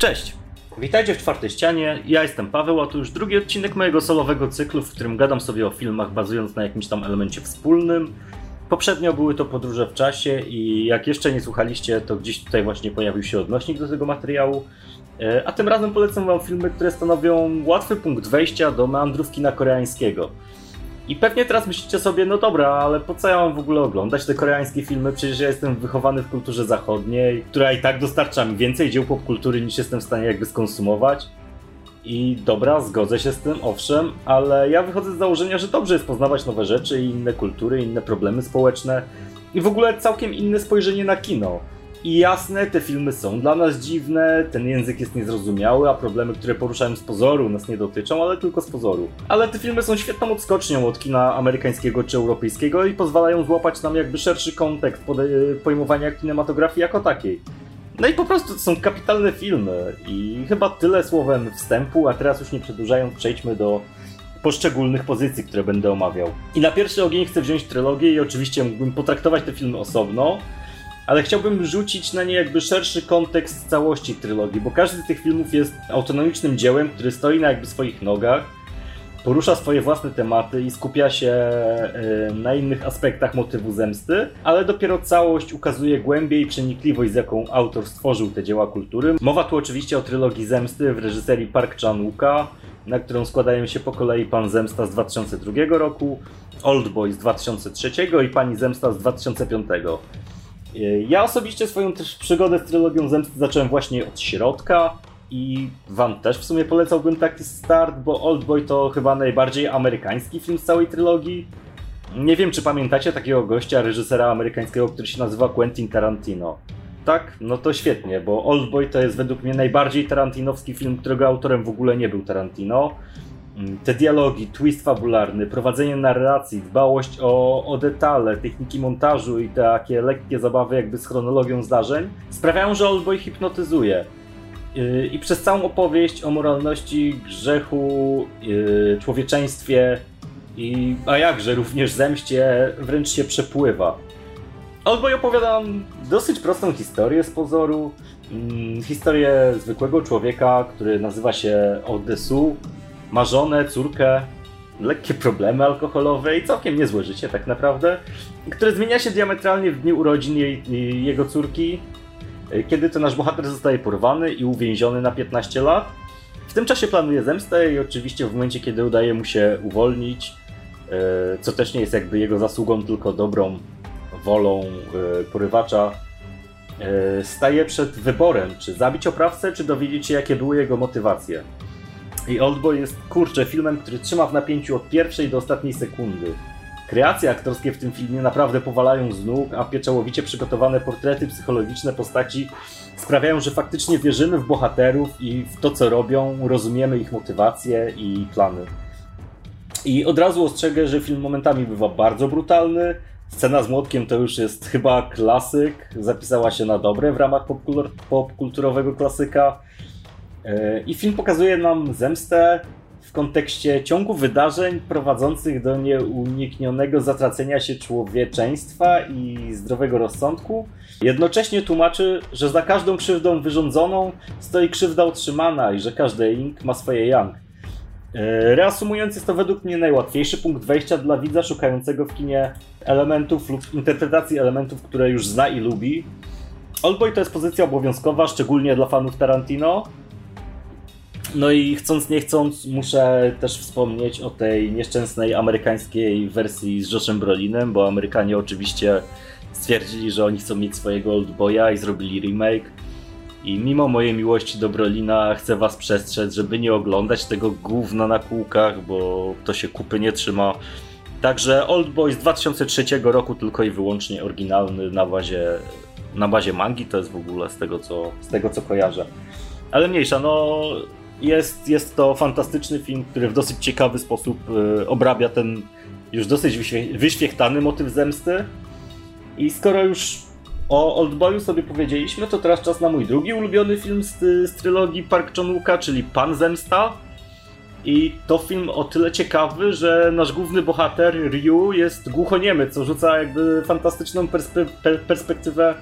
Cześć! Witajcie w czwartej ścianie. Ja jestem Paweł, a to już drugi odcinek mojego solowego cyklu, w którym gadam sobie o filmach bazując na jakimś tam elemencie wspólnym. Poprzednio były to podróże w czasie i jak jeszcze nie słuchaliście, to gdzieś tutaj właśnie pojawił się odnośnik do tego materiału. E, a tym razem polecam wam filmy, które stanowią łatwy punkt wejścia do meandrówki na koreańskiego. I pewnie teraz myślicie sobie, no dobra, ale po co ja mam w ogóle oglądać te koreańskie filmy? Przecież ja jestem wychowany w kulturze zachodniej, która i tak dostarcza mi więcej dzieł popkultury niż jestem w stanie jakby skonsumować. I dobra, zgodzę się z tym, owszem, ale ja wychodzę z założenia, że dobrze jest poznawać nowe rzeczy, inne kultury, inne problemy społeczne i w ogóle całkiem inne spojrzenie na kino. I jasne, te filmy są dla nas dziwne, ten język jest niezrozumiały, a problemy, które poruszają z pozoru nas nie dotyczą, ale tylko z pozoru. Ale te filmy są świetną odskocznią od kina amerykańskiego czy europejskiego i pozwalają złapać nam jakby szerszy kontekst pojmowania kinematografii jako takiej. No i po prostu to są kapitalne filmy i chyba tyle słowem wstępu, a teraz już nie przedłużając przejdźmy do poszczególnych pozycji, które będę omawiał. I na pierwszy ogień chcę wziąć trylogię i oczywiście mógłbym potraktować te filmy osobno, ale chciałbym rzucić na nie jakby szerszy kontekst całości trylogii, bo każdy z tych filmów jest autonomicznym dziełem, który stoi na jakby swoich nogach, porusza swoje własne tematy i skupia się e, na innych aspektach motywu zemsty, ale dopiero całość ukazuje głębię i przenikliwość, z jaką autor stworzył te dzieła kultury. Mowa tu oczywiście o trylogii zemsty w reżyserii Park Chan-wooka, na którą składają się po kolei Pan Zemsta z 2002 roku, Old Boy z 2003 i Pani Zemsta z 2005. Ja osobiście swoją też przygodę z trylogią Zemsty zacząłem właśnie od środka i wam też w sumie polecałbym taki start, bo Oldboy to chyba najbardziej amerykański film z całej trylogii. Nie wiem, czy pamiętacie takiego gościa, reżysera amerykańskiego, który się nazywa Quentin Tarantino. Tak? No to świetnie, bo Oldboy to jest według mnie najbardziej tarantinowski film, którego autorem w ogóle nie był Tarantino. Mm, te dialogi, twist fabularny, prowadzenie narracji, dbałość o, o detale, techniki montażu i takie lekkie zabawy jakby z chronologią zdarzeń sprawiają, że Oldboy hipnotyzuje. Yy, I przez całą opowieść o moralności, grzechu, yy, człowieczeństwie i, a jakże, również zemście wręcz się przepływa. Oldboy opowiada dosyć prostą historię z pozoru. Yy, historię zwykłego człowieka, który nazywa się Odesu, ma żonę, córkę, lekkie problemy alkoholowe i całkiem niezłe życie tak naprawdę, które zmienia się diametralnie w dniu urodzin jej, jego córki, kiedy to nasz bohater zostaje porwany i uwięziony na 15 lat. W tym czasie planuje zemstę i oczywiście w momencie, kiedy udaje mu się uwolnić, e, co też nie jest jakby jego zasługą, tylko dobrą wolą e, porywacza, e, staje przed wyborem, czy zabić oprawcę, czy dowiedzieć się, jakie były jego motywacje. I Oldboy jest, kurczę, filmem, który trzyma w napięciu od pierwszej do ostatniej sekundy. Kreacje aktorskie w tym filmie naprawdę powalają z nóg, a pieczołowicie przygotowane portrety psychologiczne postaci sprawiają, że faktycznie wierzymy w bohaterów i w to, co robią, rozumiemy ich motywacje i plany. I od razu ostrzegę, że film momentami bywa bardzo brutalny. Scena z młotkiem to już jest chyba klasyk, zapisała się na dobre w ramach popkulturowego klasyka. E, I film pokazuje nam zemstę w kontekście ciągu wydarzeń prowadzących do nieuniknionego zatracenia się człowieczeństwa i zdrowego rozsądku. Jednocześnie tłumaczy, że za każdą krzywdą wyrządzoną stoi krzywda utrzymana i że każdy ink ma swoje yang. E, reasumując, jest to według mnie najłatwiejszy punkt wejścia dla widza szukającego w kinie elementów lub interpretacji elementów, które już zna i lubi. Oldboy to jest pozycja obowiązkowa, szczególnie dla fanów Tarantino, no i chcąc nie chcąc muszę też wspomnieć o tej nieszczęsnej amerykańskiej wersji z Joshem Brolinem, bo Amerykanie oczywiście stwierdzili, że oni chcą mieć swojego Oldboya i zrobili remake. I mimo mojej miłości do Brolina chcę was przestrzec, żeby nie oglądać tego gówna na kółkach, bo to się kupy nie trzyma. Także Oldboy z 2003 roku tylko i wyłącznie oryginalny na bazie, na bazie mangi, to jest w ogóle z tego co, z tego co kojarzę. Ale mniejsza, no jest, jest to fantastyczny film, który w dosyć ciekawy sposób y, obrabia ten już dosyć wyświechtany motyw zemsty. I skoro już o Oldboyu sobie powiedzieliśmy, to teraz czas na mój drugi ulubiony film z, z trylogii Park Chan-wooka, czyli Pan Zemsta. I to film o tyle ciekawy, że nasz główny bohater Ryu jest głuchoniemy, co rzuca jakby fantastyczną perspe perspektywę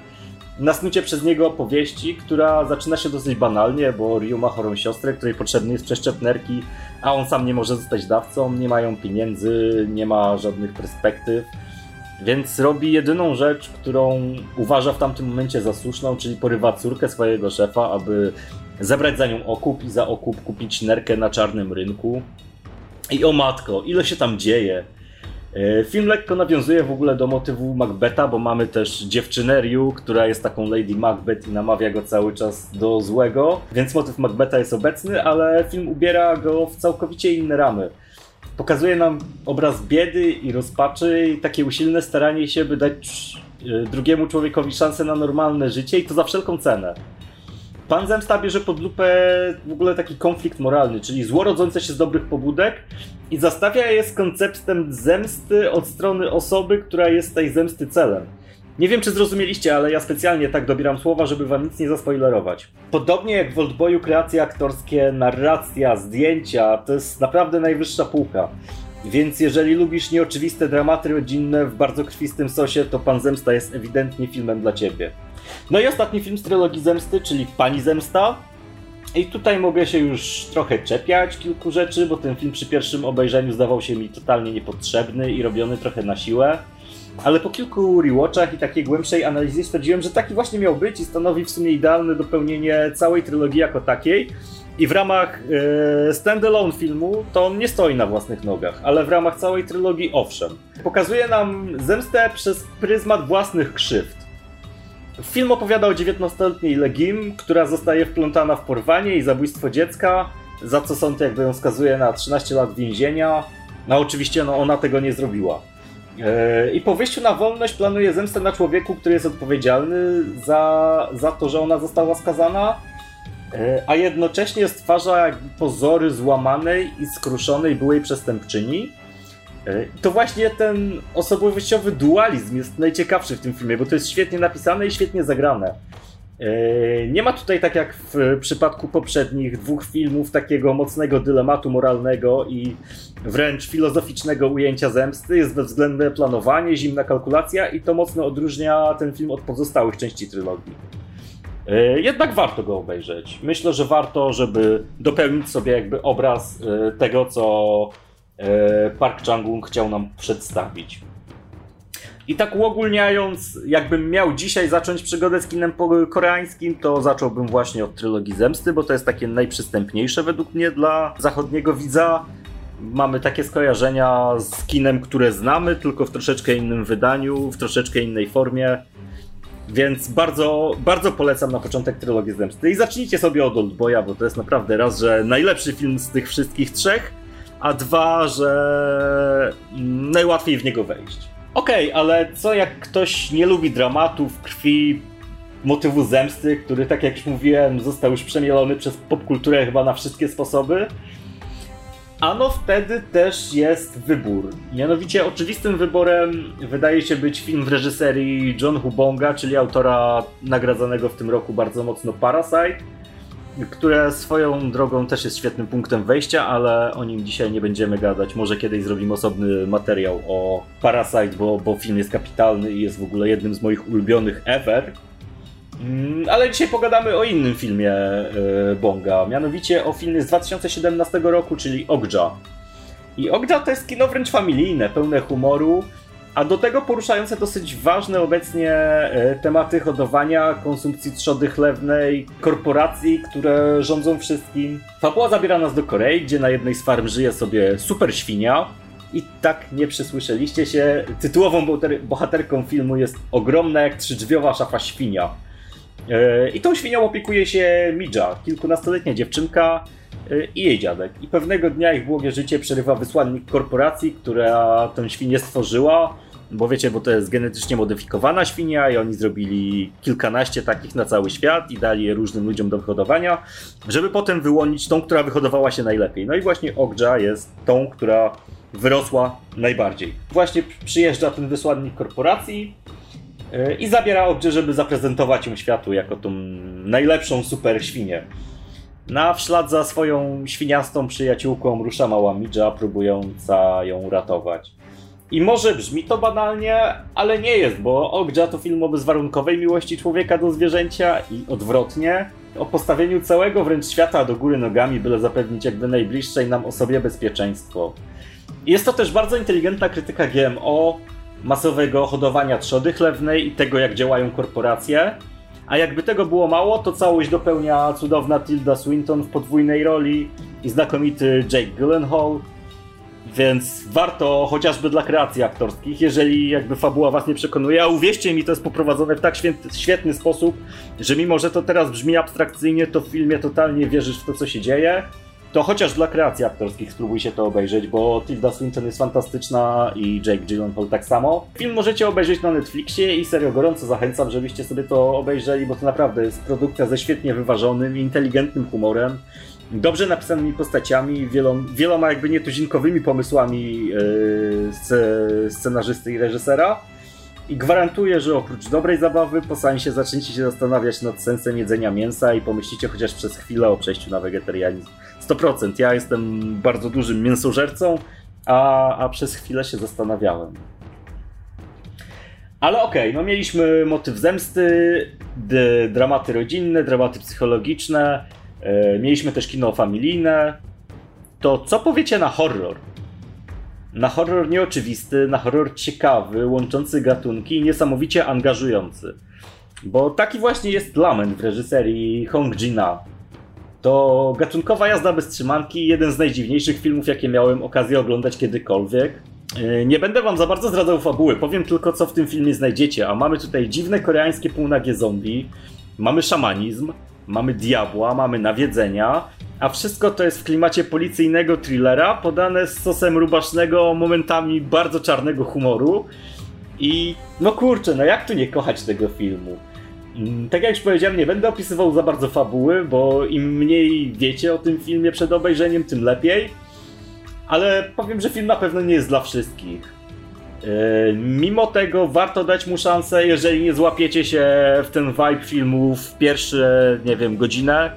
na snucie przez niego opowieści, która zaczyna się dosyć banalnie, bo Ryu ma chorą siostrę, której potrzebny jest przeszczep nerki, a on sam nie może zostać dawcą, nie mają pieniędzy, nie ma żadnych perspektyw. Więc robi jedyną rzecz, którą uważa w tamtym momencie za słuszną, czyli porywa córkę swojego szefa, aby zebrać za nią okup i za okup kupić nerkę na czarnym rynku. I o matko, ile się tam dzieje. E, film lekko nawiązuje w ogóle do motywu Macbetha, bo mamy też dziewczynę Ryu, która jest taką Lady Macbeth i namawia go cały czas do złego, więc motyw Macbetha jest obecny, ale film ubiera go w całkowicie inne ramy. Pokazuje nam obraz biedy i rozpaczy i takie usilne staranie się, by dać e, drugiemu człowiekowi szansę na normalne życie i to za wszelką cenę. Pan Zemsta bierze pod lupę w ogóle taki konflikt moralny, czyli zło rodzące się z dobrych pobudek i zastawia je z konceptem zemsty od strony osoby, która jest tej zemsty celem. Nie wiem, czy zrozumieliście, ale ja specjalnie tak dobieram słowa, żeby wam nic nie zaspoilerować. Podobnie jak w Oldboyu kreacje aktorskie, narracja, zdjęcia, to jest naprawdę najwyższa półka. Więc jeżeli lubisz nieoczywiste dramaty rodzinne w bardzo krwistym sosie, to Pan Zemsta jest ewidentnie filmem dla ciebie. No i ostatni film z trylogii Zemsty, czyli Pani Zemsta. I tutaj mogę się już trochę czepiać kilku rzeczy, bo ten film przy pierwszym obejrzeniu zdawał się mi totalnie niepotrzebny i robiony trochę na siłę. Ale po kilku rewatchach i takiej głębszej analizie stwierdziłem, że taki właśnie miał być i stanowi w sumie idealne dopełnienie całej trylogii jako takiej. I w ramach e, standalone filmu to on nie stoi na własnych nogach, ale w ramach całej trylogii owszem. Pokazuje nam zemstę przez pryzmat własnych krzywd. Film opowiada o 19-letniej Legim, która zostaje wplątana w porwanie i zabójstwo dziecka, za co sąd jakby ją skazuje na 13 lat więzienia. No oczywiście no, ona tego nie zrobiła. E, I po wyjściu na wolność planuje zemstę na człowieku, który jest odpowiedzialny za, za to, że ona została skazana, a jednocześnie stwarza pozory złamanej i skruszonej byłej przestępczyni E, to właśnie ten osobowościowy dualizm jest najciekawszy w tym filmie, bo to jest świetnie napisane i świetnie zagrane. E, nie ma tutaj, tak jak w przypadku poprzednich dwóch filmów, takiego mocnego dylematu moralnego i wręcz filozoficznego ujęcia zemsty. Jest bezwzględne planowanie, zimna kalkulacja i to mocno odróżnia ten film od pozostałych części trylogii. E, jednak warto go obejrzeć. Myślę, że warto, żeby dopełnić sobie jakby obraz tego, co E, Park Chang-wook chciał nam przedstawić. I tak uogólniając, jakbym miał dzisiaj zacząć przygodę z kinem koreańskim, to zacząłbym właśnie od trylogii Zemsty, bo to jest takie najprzystępniejsze według mnie dla zachodniego widza. Mamy takie skojarzenia z kinem, które znamy, tylko w troszeczkę innym wydaniu, w troszeczkę innej formie. Więc bardzo, bardzo polecam na początek trylogię Zemsty. I zacznijcie sobie od Oldboya, bo to jest naprawdę raz, że najlepszy film z tych wszystkich trzech a dwa, że najłatwiej w niego wejść. Okej, okay, ale co jak ktoś nie lubi dramatów, krwi, motywu zemsty, który, tak jak już mówiłem, został już przemielony przez popkulturę chyba na wszystkie sposoby? Ano wtedy też jest wybór. Mianowicie oczywistym wyborem wydaje się być film w reżyserii John Hubonga, czyli autora nagradzanego w tym roku bardzo mocno Parasite które swoją drogą też jest świetnym punktem wejścia, ale o nim dzisiaj nie będziemy gadać. Może kiedyś zrobimy osobny materiał o Parasite, bo, bo film jest kapitalny i jest w ogóle jednym z moich ulubionych ever. Mm, ale dzisiaj pogadamy o innym filmie yy, Bonga, mianowicie o filmie z 2017 roku, czyli Ogja. I Ogja to jest kino wręcz familijne, pełne humoru, a do tego poruszające dosyć ważne obecnie e, tematy hodowania, konsumpcji trzody chlewnej, korporacji, które rządzą wszystkim. Fabuła zabiera nas do Korei, gdzie na jednej z farm żyje sobie super świnia. I tak nie przysłyszeliście się, tytułową bohaterką filmu jest ogromna jak trzydrzwiowa szafa świnia. E, I tą świnią opiekuje się Midja, kilkunastoletnia dziewczynka, e, i jej dziadek. I pewnego dnia ich błogie życie przerywa wysłannik korporacji, która tę świnię stworzyła bo wiecie, bo to jest genetycznie modyfikowana świnia i oni zrobili kilkanaście takich na cały świat i dali je różnym ludziom do wyhodowania, żeby potem wyłonić tą, która wyhodowała się najlepiej. No i właśnie Ogja jest tą, która wyrosła najbardziej. Właśnie przyjeżdża ten wysłannik korporacji i zabiera Ogdzie, żeby zaprezentować ją światu jako tą najlepszą super świnię. Na no, za swoją świniastą przyjaciółką rusza mała Midża, próbująca ją ratować. I może brzmi to banalnie, ale nie jest, bo Ogja to film o bezwarunkowej miłości człowieka do zwierzęcia i odwrotnie. O postawieniu całego wręcz świata do góry nogami, byle zapewnić jakby najbliższej nam osobie bezpieczeństwo. Jest to też bardzo inteligentna krytyka GMO, masowego hodowania trzody chlewnej i tego, jak działają korporacje. A jakby tego było mało, to całość dopełnia cudowna Tilda Swinton w podwójnej roli i znakomity Jake Gyllenhaal, więc warto chociażby dla kreacji aktorskich, jeżeli jakby fabuła was nie przekonuje, a uwierzcie mi, to jest poprowadzone w tak świetny sposób, że mimo, że to teraz brzmi abstrakcyjnie, to w filmie totalnie wierzysz w to, co się dzieje to chociaż dla kreacji aktorskich spróbuj się to obejrzeć, bo Tilda Swinton jest fantastyczna i Jake Gyllenhaal tak samo. Film możecie obejrzeć na Netflixie i serio gorąco zachęcam, żebyście sobie to obejrzeli, bo to naprawdę jest produkcja ze świetnie wyważonym inteligentnym humorem dobrze napisanymi postaciami, wieloma, jakby nietuzinkowymi pomysłami yy, scenarzysty i reżysera. I gwarantuję, że oprócz dobrej zabawy po się zaczniecie się zastanawiać nad sensem jedzenia mięsa i pomyślicie chociaż przez chwilę o przejściu na wegetarianizm. 100%. Ja jestem bardzo dużym mięsożercą, a, a przez chwilę się zastanawiałem. Ale okej, okay, no mieliśmy motyw zemsty, dramaty rodzinne, dramaty psychologiczne, yy, mieliśmy też kino familijne. To co powiecie na horror? Na horror nieoczywisty, na horror ciekawy, łączący gatunki i niesamowicie angażujący. Bo taki właśnie jest Lament w reżyserii Hong Jina. To gatunkowa jazda bez trzymanki, jeden z najdziwniejszych filmów, jakie miałem okazję oglądać kiedykolwiek. Yy, nie będę wam za bardzo zdradzał fabuły, powiem tylko co w tym filmie znajdziecie, a mamy tutaj dziwne koreańskie półnagie zombie, mamy szamanizm, mamy diabła, mamy nawiedzenia, a wszystko to jest w klimacie policyjnego thrillera, podane z sosem rubasznego, momentami bardzo czarnego humoru. I no kurczę, no jak tu nie kochać tego filmu? Mm, tak jak już powiedziałem, nie będę opisywał za bardzo fabuły, bo im mniej wiecie o tym filmie przed obejrzeniem, tym lepiej. Ale powiem, że film na pewno nie jest dla wszystkich. Yy, mimo tego warto dać mu szansę, jeżeli nie złapiecie się w ten vibe filmu w pierwsze, nie wiem, godzinę.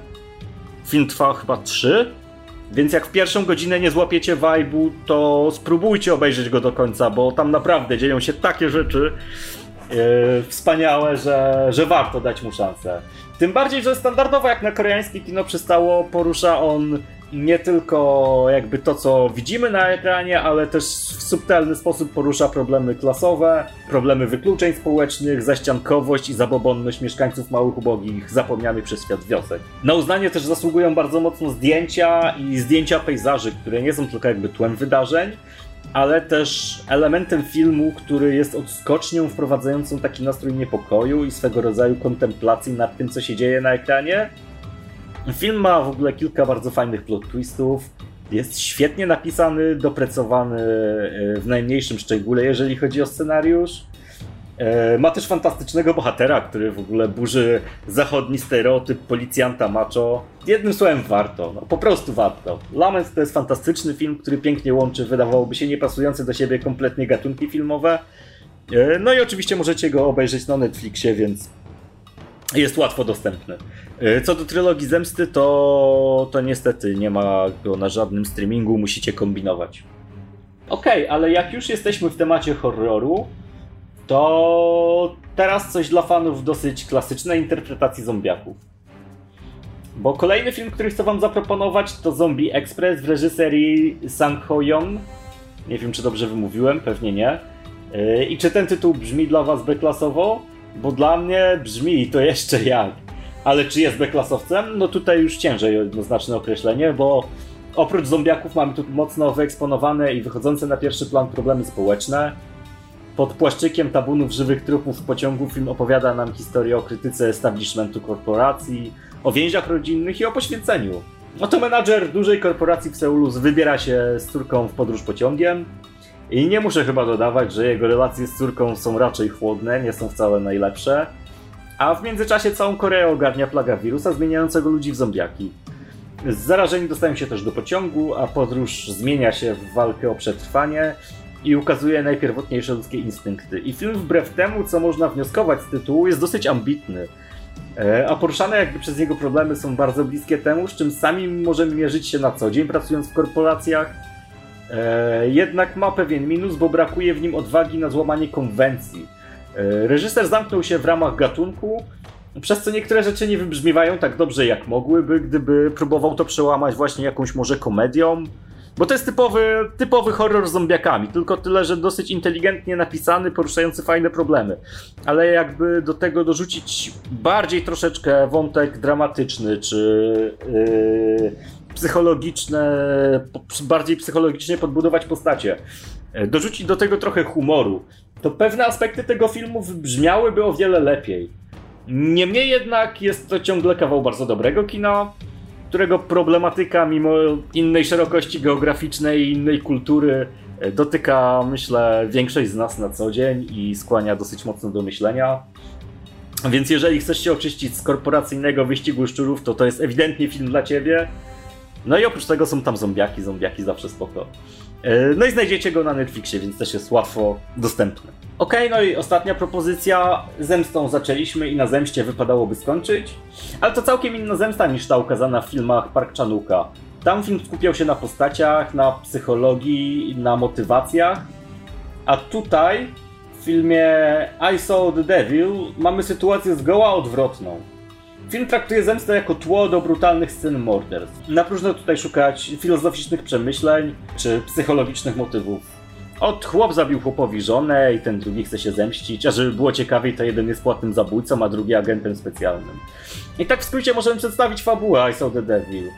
Film trwa chyba 3, więc jak w pierwszą godzinę nie złapiecie vibe'u, to spróbujcie obejrzeć go do końca, bo tam naprawdę dzieją się takie rzeczy, wspaniałe, że, że warto dać mu szansę. Tym bardziej, że standardowo jak na koreańskie kino przystało, porusza on nie tylko jakby to, co widzimy na ekranie, ale też w subtelny sposób porusza problemy klasowe, problemy wykluczeń społecznych, zaściankowość i zabobonność mieszkańców małych ubogich zapomnianych przez świat wiosek. Na uznanie też zasługują bardzo mocno zdjęcia i zdjęcia pejzaży, które nie są tylko jakby tłem wydarzeń, ale też elementem filmu, który jest odskocznią wprowadzającą taki nastrój niepokoju i swego rodzaju kontemplacji nad tym, co się dzieje na ekranie. Film ma w ogóle kilka bardzo fajnych plot twistów. Jest świetnie napisany, dopracowany e, w najmniejszym szczególe, jeżeli chodzi o scenariusz. E, ma też fantastycznego bohatera, który w ogóle burzy zachodni stereotyp policjanta macho. Jednym słowem warto, no, po prostu warto. Lament to jest fantastyczny film, który pięknie łączy, wydawałoby się niepasujące do siebie kompletnie gatunki filmowe. E, no i oczywiście możecie go obejrzeć na Netflixie, więc jest łatwo dostępny. E, co do trylogii Zemsty, to, to niestety nie ma go na żadnym streamingu, musicie kombinować. Okej, okay, ale jak już jesteśmy w temacie horroru, to teraz coś dla fanów dosyć klasycznej interpretacji zombiaków. Bo kolejny film, który chcę wam zaproponować to Zombie Express w reżyserii Sang Ho Young. Nie wiem, czy dobrze wymówiłem, pewnie nie. Yy, I czy ten tytuł brzmi dla was beklasowo? Bo dla mnie brzmi to jeszcze jak. Ale czy jest beklasowcem? No tutaj już ciężej jednoznaczne określenie, bo oprócz zombiaków mamy tu mocno wyeksponowane i wychodzące na pierwszy plan problemy społeczne pod płaszczykiem tabunów żywych trupów pociągu film opowiada nam historię o krytyce establishmentu korporacji, o więziach rodzinnych i o poświęceniu. Oto menadżer dużej korporacji w Seulu wybiera się z córką w podróż pociągiem i nie muszę chyba dodawać, że jego relacje z córką są raczej chłodne, nie są wcale najlepsze. A w międzyczasie całą Koreę ogarnia plaga wirusa zmieniającego ludzi w zombiaki. Zarażeni dostają się też do pociągu, a podróż zmienia się w walkę o przetrwanie i ukazuje najpierwotniejsze ludzkie instynkty. I film wbrew temu, co można wnioskować z tytułu, jest dosyć ambitny. E, a poruszane jakby przez niego problemy są bardzo bliskie temu, z czym sami możemy mierzyć się na co dzień, pracując w korporacjach. E, jednak ma pewien minus, bo brakuje w nim odwagi na złamanie konwencji. E, reżyser zamknął się w ramach gatunku, przez co niektóre rzeczy nie wybrzmiewają tak dobrze jak mogłyby, gdyby próbował to przełamać właśnie jakąś może komedią. Bo to jest typowy, typowy horror z zombiakami, tylko tyle, że dosyć inteligentnie napisany, poruszający fajne problemy. Ale jakby do tego dorzucić bardziej troszeczkę wątek dramatyczny, czy yy, psychologiczne, bardziej psychologicznie podbudować postacie, yy, dorzucić do tego trochę humoru, to pewne aspekty tego filmu brzmiałyby o wiele lepiej. Niemniej jednak jest to ciągle kawał bardzo dobrego kina, którego problematyka, mimo innej szerokości geograficznej i innej kultury, e, dotyka, myślę, większość z nas na co dzień i skłania dosyć mocno do myślenia. Więc jeżeli chcesz się oczyścić z korporacyjnego wyścigu szczurów, to to jest ewidentnie film dla ciebie. No i oprócz tego są tam zombiaki, zombiaki zawsze spoko. E, no i znajdziecie go na Netflixie, więc też jest łatwo dostępny. Ok, no i ostatnia propozycja. Zemstą zaczęliśmy i na zemście wypadałoby skończyć. Ale to całkiem inna zemsta niż ta ukazana w filmach Park Chanuka. Tam film skupiał się na postaciach, na psychologii, na motywacjach. A tutaj w filmie I Saw the Devil mamy sytuację zgoła odwrotną. Film traktuje zemstę jako tło do brutalnych scen morderstw. Na próżno tutaj szukać filozoficznych przemyśleń czy psychologicznych motywów. Od chłop zabił chłopowi żonę i ten drugi chce się zemścić, a żeby było ciekawiej, to jeden jest płatnym zabójcą, a drugi agentem specjalnym. I tak w skrócie możemy przedstawić fabułę I Saw the Devil.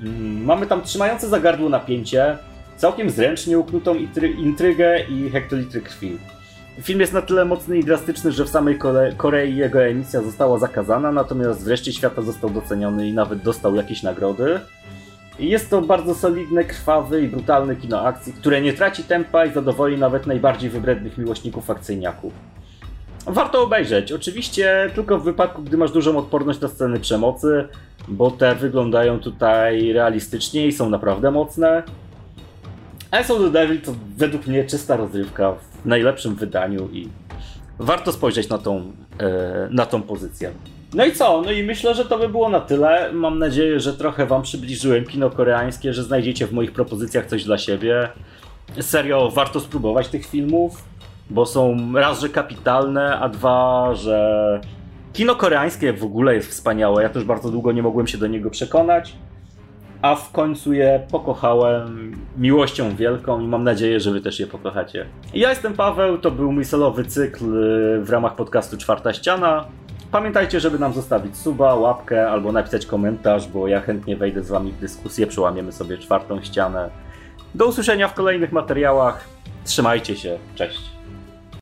Mm, mamy tam trzymające za gardło napięcie, całkiem zręcznie uknutą intrygę i hektolitry krwi. Film jest na tyle mocny i drastyczny, że w samej Korei jego emisja została zakazana, natomiast wreszcie świata został doceniony i nawet dostał jakieś nagrody. Jest to bardzo solidne, krwawy i brutalny kino akcji, które nie traci tempa i zadowoli nawet najbardziej wybrednych miłośników akcyjniaków. Warto obejrzeć, oczywiście tylko w wypadku, gdy masz dużą odporność na sceny przemocy, bo te wyglądają tutaj realistycznie i są naprawdę mocne. Saw the Devil to według mnie czysta rozrywka w najlepszym wydaniu i warto spojrzeć na tą, e, na tą pozycję. No i co? No i myślę, że to by było na tyle. Mam nadzieję, że trochę wam przybliżyłem kino koreańskie, że znajdziecie w moich propozycjach coś dla siebie. Serio, warto spróbować tych filmów, bo są raz, że kapitalne, a dwa, że kino koreańskie w ogóle jest wspaniałe. Ja też bardzo długo nie mogłem się do niego przekonać a w końcu je pokochałem miłością wielką i mam nadzieję, że wy też je pokochacie. Ja jestem Paweł, to był mój solowy cykl y, w ramach podcastu Czwarta Ściana. Pamiętajcie, żeby nam zostawić suba, łapkę albo napisać komentarz, bo ja chętnie wejdę z wami w dyskusję, przełamiemy sobie czwartą ścianę. Do usłyszenia w kolejnych materiałach. Trzymajcie się, cześć.